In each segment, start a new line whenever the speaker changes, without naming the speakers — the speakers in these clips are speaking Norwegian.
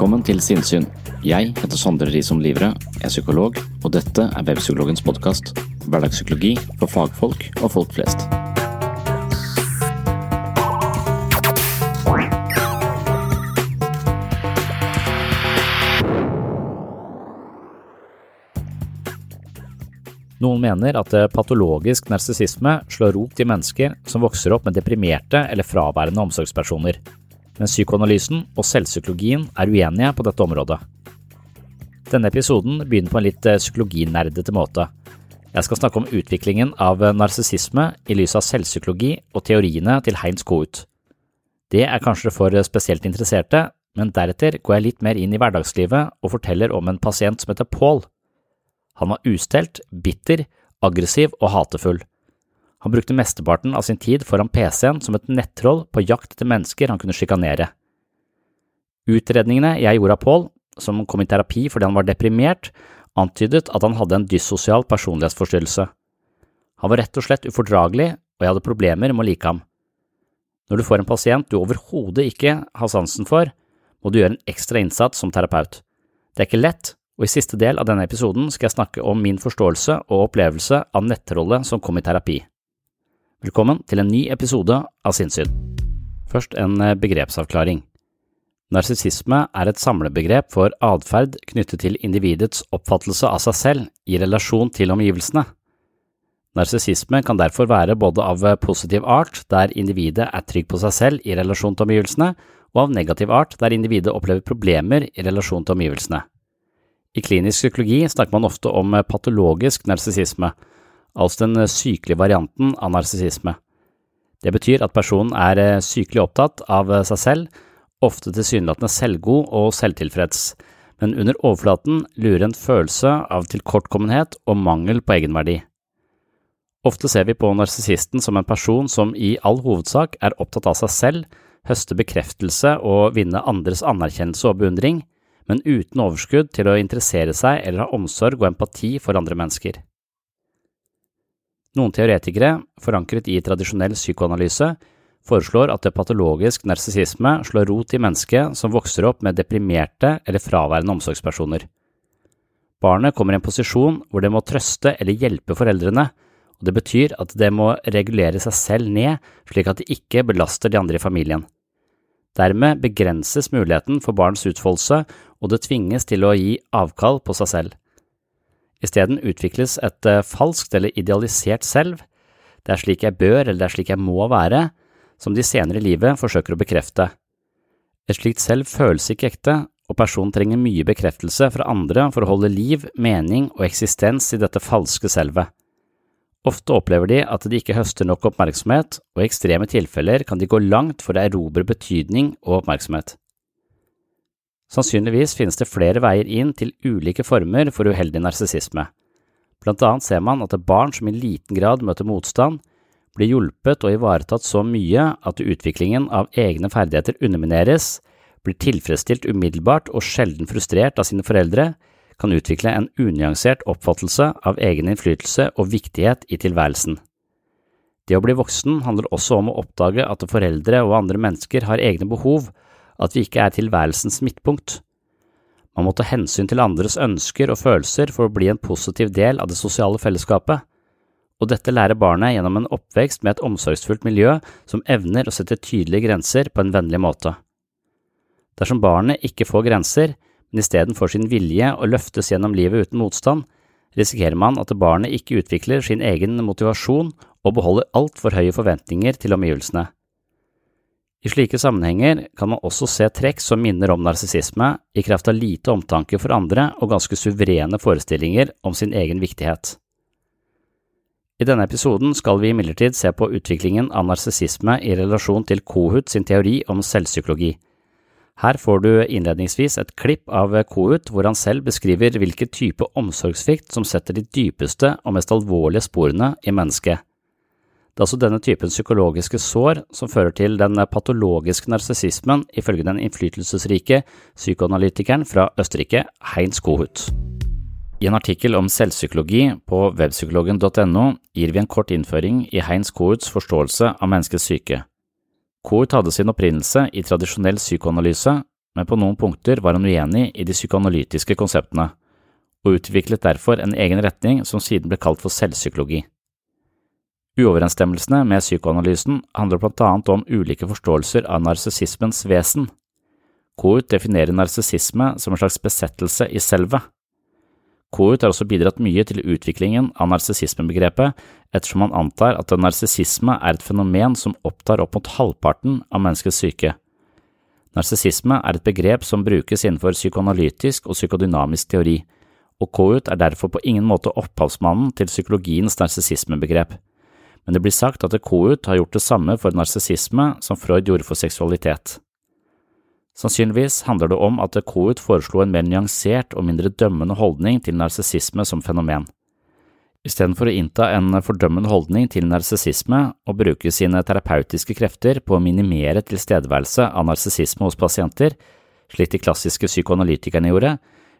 Velkommen til Sinnsyn. Jeg heter Sondre Risom Livre, er psykolog, og dette er Webpsykologens podkast. Hverdagspsykologi for fagfolk og folk flest. Noen mener at patologisk narsissisme slår rot i mennesker som vokser opp med deprimerte eller fraværende omsorgspersoner, men psykoanalysen og selvpsykologien er uenige på dette området. Denne episoden begynner på en litt psykologinerdete måte. Jeg skal snakke om utviklingen av narsissisme i lys av selvpsykologi og teoriene til Heinz Kohut. Det er kanskje for spesielt interesserte, men deretter går jeg litt mer inn i hverdagslivet og forteller om en pasient som heter Paul. Han var ustelt, bitter, aggressiv og hatefull. Han brukte mesteparten av sin tid foran PC-en som et nettroll på jakt etter mennesker han kunne sjikanere. Utredningene jeg gjorde av Paul, som kom i terapi fordi han var deprimert, antydet at han hadde en dyssosial personlighetsforstyrrelse. Han var rett og slett ufordragelig, og jeg hadde problemer med å like ham. Når du får en pasient du overhodet ikke har sansen for, må du gjøre en ekstra innsats som terapeut. Det er ikke lett, og i siste del av denne episoden skal jeg snakke om min forståelse og opplevelse av nettrollet som kom i terapi. Velkommen til en ny episode av Sinnssyn. Først en eh, begrepsavklaring. Narsissisme er et samlebegrep for atferd knyttet til individets oppfattelse av seg selv i relasjon til omgivelsene. Narsissisme kan derfor være både av positiv art, der individet er trygg på seg selv i relasjon til omgivelsene, og av negativ art, der individet opplever problemer i relasjon til omgivelsene. I klinisk psykologi snakker man ofte om patologisk narsissisme, altså den sykelige varianten av narsissisme. Det betyr at personen er sykelig opptatt av seg selv, ofte tilsynelatende selvgod og selvtilfreds, men under overflaten lurer en følelse av tilkortkommenhet og mangel på egenverdi. Ofte ser vi på narsissisten som en person som i all hovedsak er opptatt av seg selv, høste bekreftelse og vinne andres anerkjennelse og beundring, men uten overskudd til å interessere seg eller ha omsorg og empati for andre mennesker. Noen teoretikere, forankret i tradisjonell psykoanalyse, foreslår at det patologisk narsissisme slår rot i mennesket som vokser opp med deprimerte eller fraværende omsorgspersoner. Barnet kommer i en posisjon hvor det må trøste eller hjelpe foreldrene, og det betyr at det må regulere seg selv ned slik at det ikke belaster de andre i familien. Dermed begrenses muligheten for barns utfoldelse, og det tvinges til å gi avkall på seg selv. Isteden utvikles et eh, falskt eller idealisert selv, det er slik jeg bør eller det er slik jeg må være, som de senere i livet forsøker å bekrefte. Et slikt selv føles ikke ekte, og personen trenger mye bekreftelse fra andre for å holde liv, mening og eksistens i dette falske selvet. Ofte opplever de at de ikke høster nok oppmerksomhet, og i ekstreme tilfeller kan de gå langt for å erobre betydning og oppmerksomhet. Sannsynligvis finnes det flere veier inn til ulike former for uheldig narsissisme. Blant annet ser man at barn som i liten grad møter motstand, blir hjulpet og ivaretatt så mye at utviklingen av egne ferdigheter undermineres, blir tilfredsstilt umiddelbart og sjelden frustrert av sine foreldre, kan utvikle en unyansert oppfattelse av egen innflytelse og viktighet i tilværelsen. Det å bli voksen handler også om å oppdage at foreldre og andre mennesker har egne behov, at vi ikke er tilværelsens midtpunkt. Man må ta hensyn til andres ønsker og følelser for å bli en positiv del av det sosiale fellesskapet, og dette lærer barnet gjennom en oppvekst med et omsorgsfullt miljø som evner å sette tydelige grenser på en vennlig måte. Dersom barnet ikke får grenser, men istedenfor sin vilje å løftes gjennom livet uten motstand, risikerer man at barnet ikke utvikler sin egen motivasjon og beholder altfor høye forventninger til omgivelsene. I slike sammenhenger kan man også se trekk som minner om narsissisme, i kraft av lite omtanke for andre og ganske suverene forestillinger om sin egen viktighet. I denne episoden skal vi imidlertid se på utviklingen av narsissisme i relasjon til Kohut sin teori om selvpsykologi. Her får du innledningsvis et klipp av Kohut hvor han selv beskriver hvilken type omsorgssvikt som setter de dypeste og mest alvorlige sporene i mennesket. Det er altså denne typen psykologiske sår som fører til den patologiske narsissismen, ifølge den innflytelsesrike psykoanalytikeren fra Østerrike, Heinz Kohut. I en artikkel om selvpsykologi på webpsykologen.no gir vi en kort innføring i Heinz Kohuts forståelse av menneskets syke. Kohut hadde sin opprinnelse i tradisjonell psykoanalyse, men på noen punkter var han uenig i de psykoanalytiske konseptene, og utviklet derfor en egen retning som siden ble kalt for selvpsykologi. Uoverensstemmelsene med psykoanalysen handler blant annet om ulike forståelser av narsissismens vesen. Kohut definerer narsissisme som en slags besettelse i selvet. Kohut har også bidratt mye til utviklingen av narsissismebegrepet, ettersom han antar at narsissisme er et fenomen som opptar opp mot halvparten av menneskets syke. Narsissisme er et begrep som brukes innenfor psykoanalytisk og psykodynamisk teori, og Kohut er derfor på ingen måte opphavsmannen til psykologiens narsissismebegrep. Men det blir sagt at Kohut har gjort det samme for narsissisme som Freud gjorde for seksualitet. Sannsynligvis handler det om at Kohut foreslo en mer nyansert og mindre dømmende holdning til narsissisme som fenomen. Istedenfor å innta en fordømmende holdning til narsissisme og bruke sine terapeutiske krefter på å minimere tilstedeværelse av narsissisme hos pasienter, slik de klassiske psykoanalytikerne gjorde,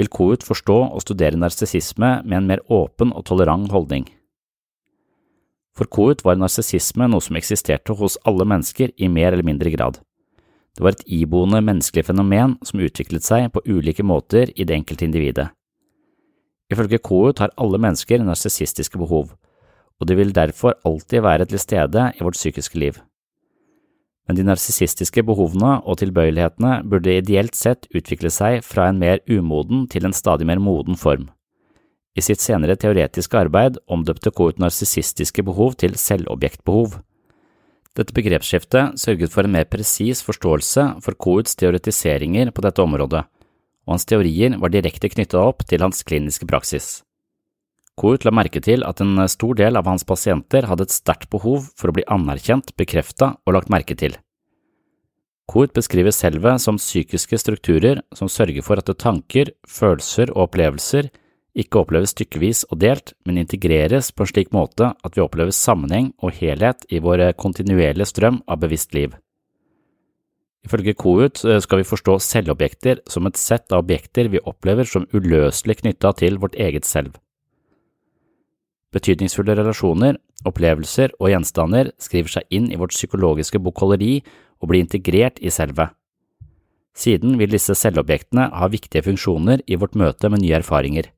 vil Kohut forstå og studere narsissisme med en mer åpen og tolerant holdning. For Kohut var narsissisme noe som eksisterte hos alle mennesker i mer eller mindre grad. Det var et iboende menneskelig fenomen som utviklet seg på ulike måter i det enkelte individet. Ifølge Kohut har alle mennesker narsissistiske behov, og de vil derfor alltid være til stede i vårt psykiske liv. Men de narsissistiske behovene og tilbøyelighetene burde ideelt sett utvikle seg fra en mer umoden til en stadig mer moden form. I sitt senere teoretiske arbeid omdøpte Coet narsissistiske behov til selvobjektbehov. Dette begrepsskiftet sørget for en mer presis forståelse for Coets teoretiseringer på dette området, og hans teorier var direkte knyttet opp til hans kliniske praksis. Coet la merke til at en stor del av hans pasienter hadde et sterkt behov for å bli anerkjent, bekrefta og lagt merke til. Coet beskriver selve som psykiske strukturer som sørger for at tanker, følelser og opplevelser ikke oppleves stykkevis og delt, men integreres på en slik måte at vi opplever sammenheng og helhet i vår kontinuerlige strøm av bevisst liv. Ifølge KOUT skal vi forstå selvobjekter som et sett av objekter vi opplever som uløselig knytta til vårt eget selv. Betydningsfulle relasjoner, opplevelser og gjenstander skriver seg inn i vårt psykologiske bokholderi og blir integrert i selve. Siden vil disse selvobjektene ha viktige funksjoner i vårt møte med nye erfaringer.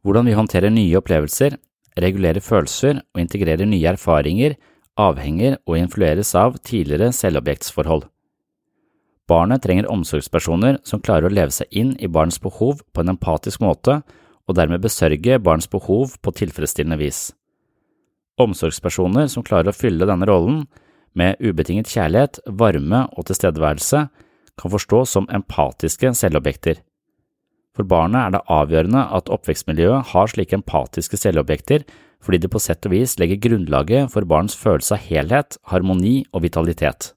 Hvordan vi håndterer nye opplevelser, regulerer følelser og integrerer nye erfaringer, avhenger og influeres av tidligere selvobjektsforhold. Barnet trenger omsorgspersoner som klarer å leve seg inn i barns behov på en empatisk måte og dermed besørge barns behov på tilfredsstillende vis. Omsorgspersoner som klarer å fylle denne rollen med ubetinget kjærlighet, varme og tilstedeværelse, kan forstås som empatiske selvobjekter. For barnet er det avgjørende at oppvekstmiljøet har slike empatiske selvobjekter fordi det på sett og vis legger grunnlaget for barns følelse av helhet, harmoni og vitalitet.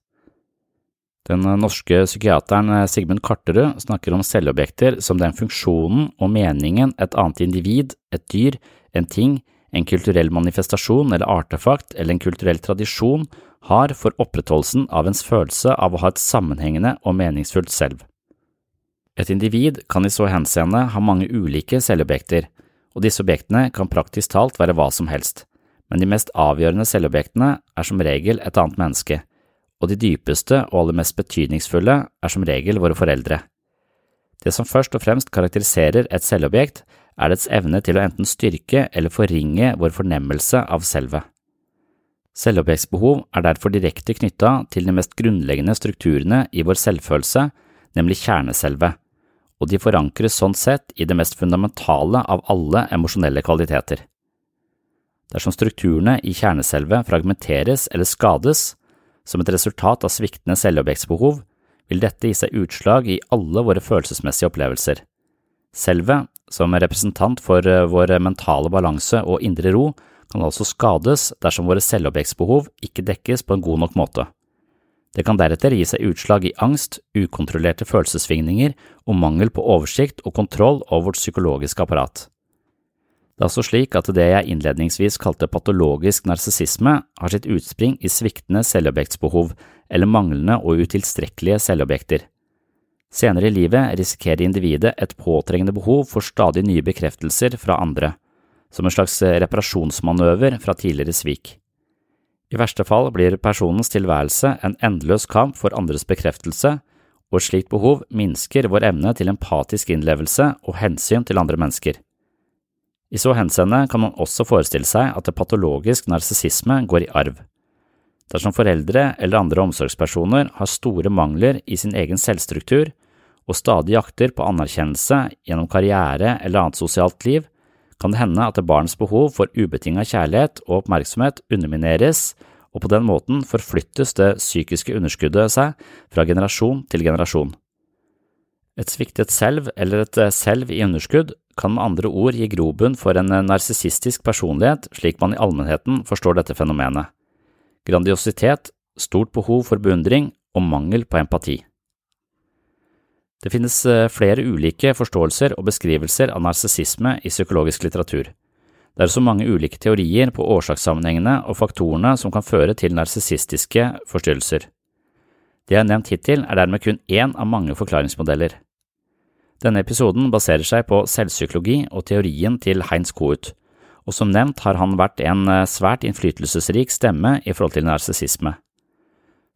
Den norske psykiateren Sigmund Karterud snakker om selvobjekter som den funksjonen og meningen et annet individ, et dyr, en ting, en kulturell manifestasjon eller artefakt eller en kulturell tradisjon har for opprettholdelsen av ens følelse av å ha et sammenhengende og meningsfullt selv. Et individ kan i så henseende ha mange ulike selvobjekter, og disse objektene kan praktisk talt være hva som helst, men de mest avgjørende selvobjektene er som regel et annet menneske og de dypeste og aller mest betydningsfulle er som regel våre foreldre. Det som først og fremst karakteriserer et selvobjekt, er dets evne til å enten styrke eller forringe vår fornemmelse av selvet. Selvobjektsbehov er derfor direkte knytta til de mest grunnleggende strukturene i vår selvfølelse, nemlig kjerneselvet, og de forankres sånn sett i det mest fundamentale av alle emosjonelle kvaliteter. Dersom strukturene i kjerneselvet fragmenteres eller skades, som et resultat av sviktende selvobjektsbehov vil dette gi seg utslag i alle våre følelsesmessige opplevelser. Selvet, som representant for eh, vår mentale balanse og indre ro, kan altså skades dersom våre selvobjektsbehov ikke dekkes på en god nok måte. Det kan deretter gi seg utslag i angst, ukontrollerte følelsessvingninger og mangel på oversikt og kontroll over vårt psykologiske apparat. Det er også slik at det jeg innledningsvis kalte patologisk narsissisme, har sitt utspring i sviktende selvobjektsbehov eller manglende og utilstrekkelige selvobjekter. Senere i livet risikerer individet et påtrengende behov for stadig nye bekreftelser fra andre, som en slags reparasjonsmanøver fra tidligere svik. I verste fall blir personens tilværelse en endeløs kamp for andres bekreftelse, og et slikt behov minsker vår evne til empatisk innlevelse og hensyn til andre mennesker. I så henseende kan man også forestille seg at det patologisk narsissisme går i arv. Dersom foreldre eller andre omsorgspersoner har store mangler i sin egen selvstruktur og stadig jakter på anerkjennelse gjennom karriere eller annet sosialt liv, kan det hende at barns behov for ubetinget kjærlighet og oppmerksomhet undermineres, og på den måten forflyttes det psykiske underskuddet seg fra generasjon til generasjon. Et sviktet selv eller et selv i underskudd kan med andre ord gi grobunn for en narsissistisk personlighet slik man i allmennheten forstår dette fenomenet. Grandiositet, stort behov for beundring og mangel på empati. Det finnes eh, flere ulike forståelser og beskrivelser av narsissisme i psykologisk litteratur. Det er også mange ulike teorier på årsakssammenhengene og faktorene som kan føre til narsissistiske forstyrrelser. Det jeg har nevnt hittil, er dermed kun én av mange forklaringsmodeller. Denne episoden baserer seg på selvpsykologi og teorien til Heinz Kohut, og som nevnt har han vært en eh, svært innflytelsesrik stemme i forhold til narsissisme.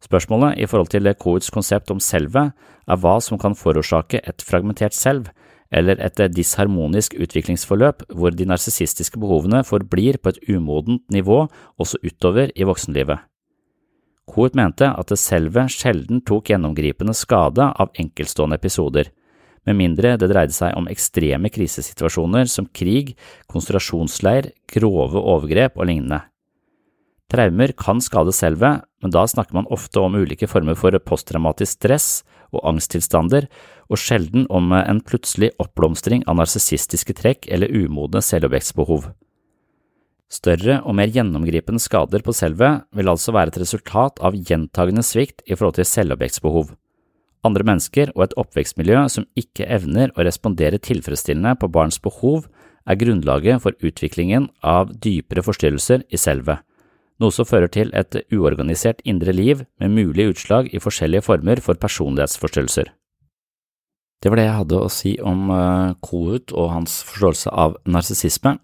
Spørsmålet i forhold til Kohuts konsept om selvet er hva som kan forårsake et fragmentert selv, eller et disharmonisk utviklingsforløp hvor de narsissistiske behovene forblir på et umodent nivå også utover i voksenlivet. Kohut mente at det selve sjelden tok gjennomgripende skade av enkeltstående episoder, med mindre det dreide seg om ekstreme krisesituasjoner som krig, konsentrasjonsleir, grove overgrep og lignende. Traumer kan skade selvet, men da snakker man ofte om ulike former for posttraumatisk stress og angsttilstander, og sjelden om en plutselig oppblomstring av narsissistiske trekk eller umodne selvobjektsbehov. Større og mer gjennomgripende skader på selvet vil altså være et resultat av gjentagende svikt i forhold til selvobjektsbehov andre mennesker og et oppvekstmiljø som ikke evner å respondere tilfredsstillende på barns behov, er grunnlaget for utviklingen av dypere forstyrrelser i selvet, noe som fører til et uorganisert indre liv med mulige utslag i forskjellige former for personlighetsforstyrrelser. Det var det jeg hadde å si om eh, Kohut og hans forståelse av narsissisme.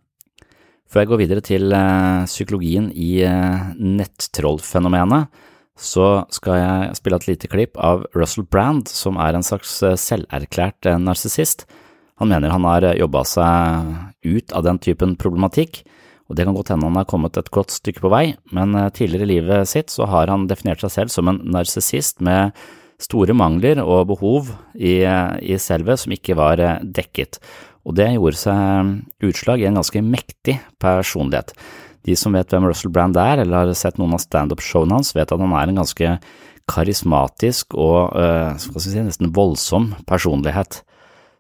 Før jeg går videre til eh, psykologien i eh, nettrollfenomenet, så skal jeg spille et lite klipp av Russell Brand, som er en slags selverklært narsissist. Han mener han har jobba seg ut av den typen problematikk, og det kan godt hende han har kommet et godt stykke på vei, men tidligere i livet sitt så har han definert seg selv som en narsissist med store mangler og behov i, i selvet som ikke var dekket, og det gjorde seg utslag i en ganske mektig personlighet. De som vet hvem Russell Brand er, eller har sett noen av standup-showene hans, vet at han er en ganske karismatisk og skal si, nesten voldsom personlighet,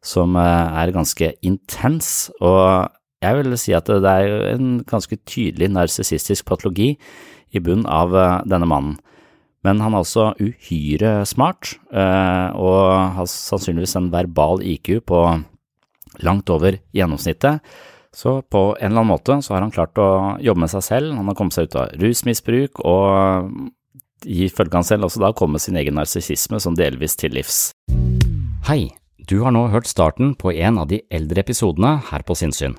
som er ganske intens. Og jeg vil si at det er en ganske tydelig narsissistisk patologi i bunnen av uh, denne mannen. Men han er også uhyre smart, og har sannsynligvis en verbal IQ på langt over gjennomsnittet. Så på en eller annen måte så har han klart å jobbe med seg selv, han har kommet seg ut av rusmisbruk og ifølge han selv også da kommet sin egen narsissisme som delvis til livs.
Hei, du har nå hørt starten på en av de eldre episodene her på Sinnsyn.